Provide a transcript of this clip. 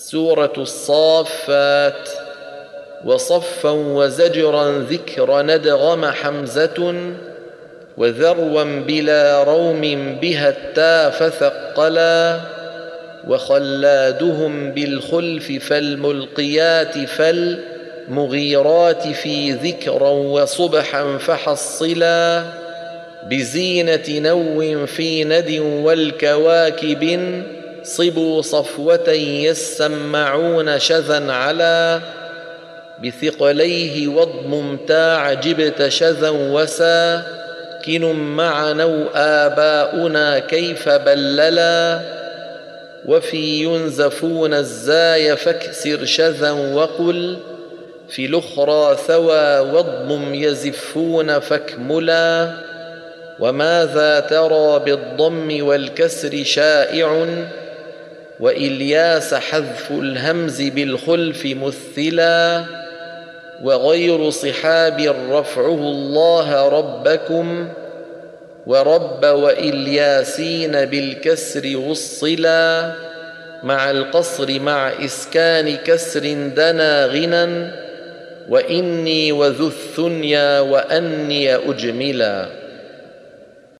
سورة الصافات. وصفا وزجرا ذكر ندغم حمزة وذروا بلا روم بها التا فثقلا وخلادهم بالخلف فالملقيات فالمغيرات في ذكرا وصبحا فحصلا بزينة نو في ند والكواكب صبوا صفوة يسمعون شذا على بثقليه واضمم تاع جبت شذا وساكن معنا آباؤنا كيف بللا وفي ينزفون الزاي فاكسر شذا وقل في الأخرى ثوى واضمم يزفون فاكملا وماذا ترى بالضم والكسر شائع وإلياس حذف الهمز بالخلف مثلا وغير صحاب رفعه الله ربكم ورب وإلياسين بالكسر وصلا مع القصر مع إسكان كسر دنا غنى وإني وذو الثنيا وأني أجملا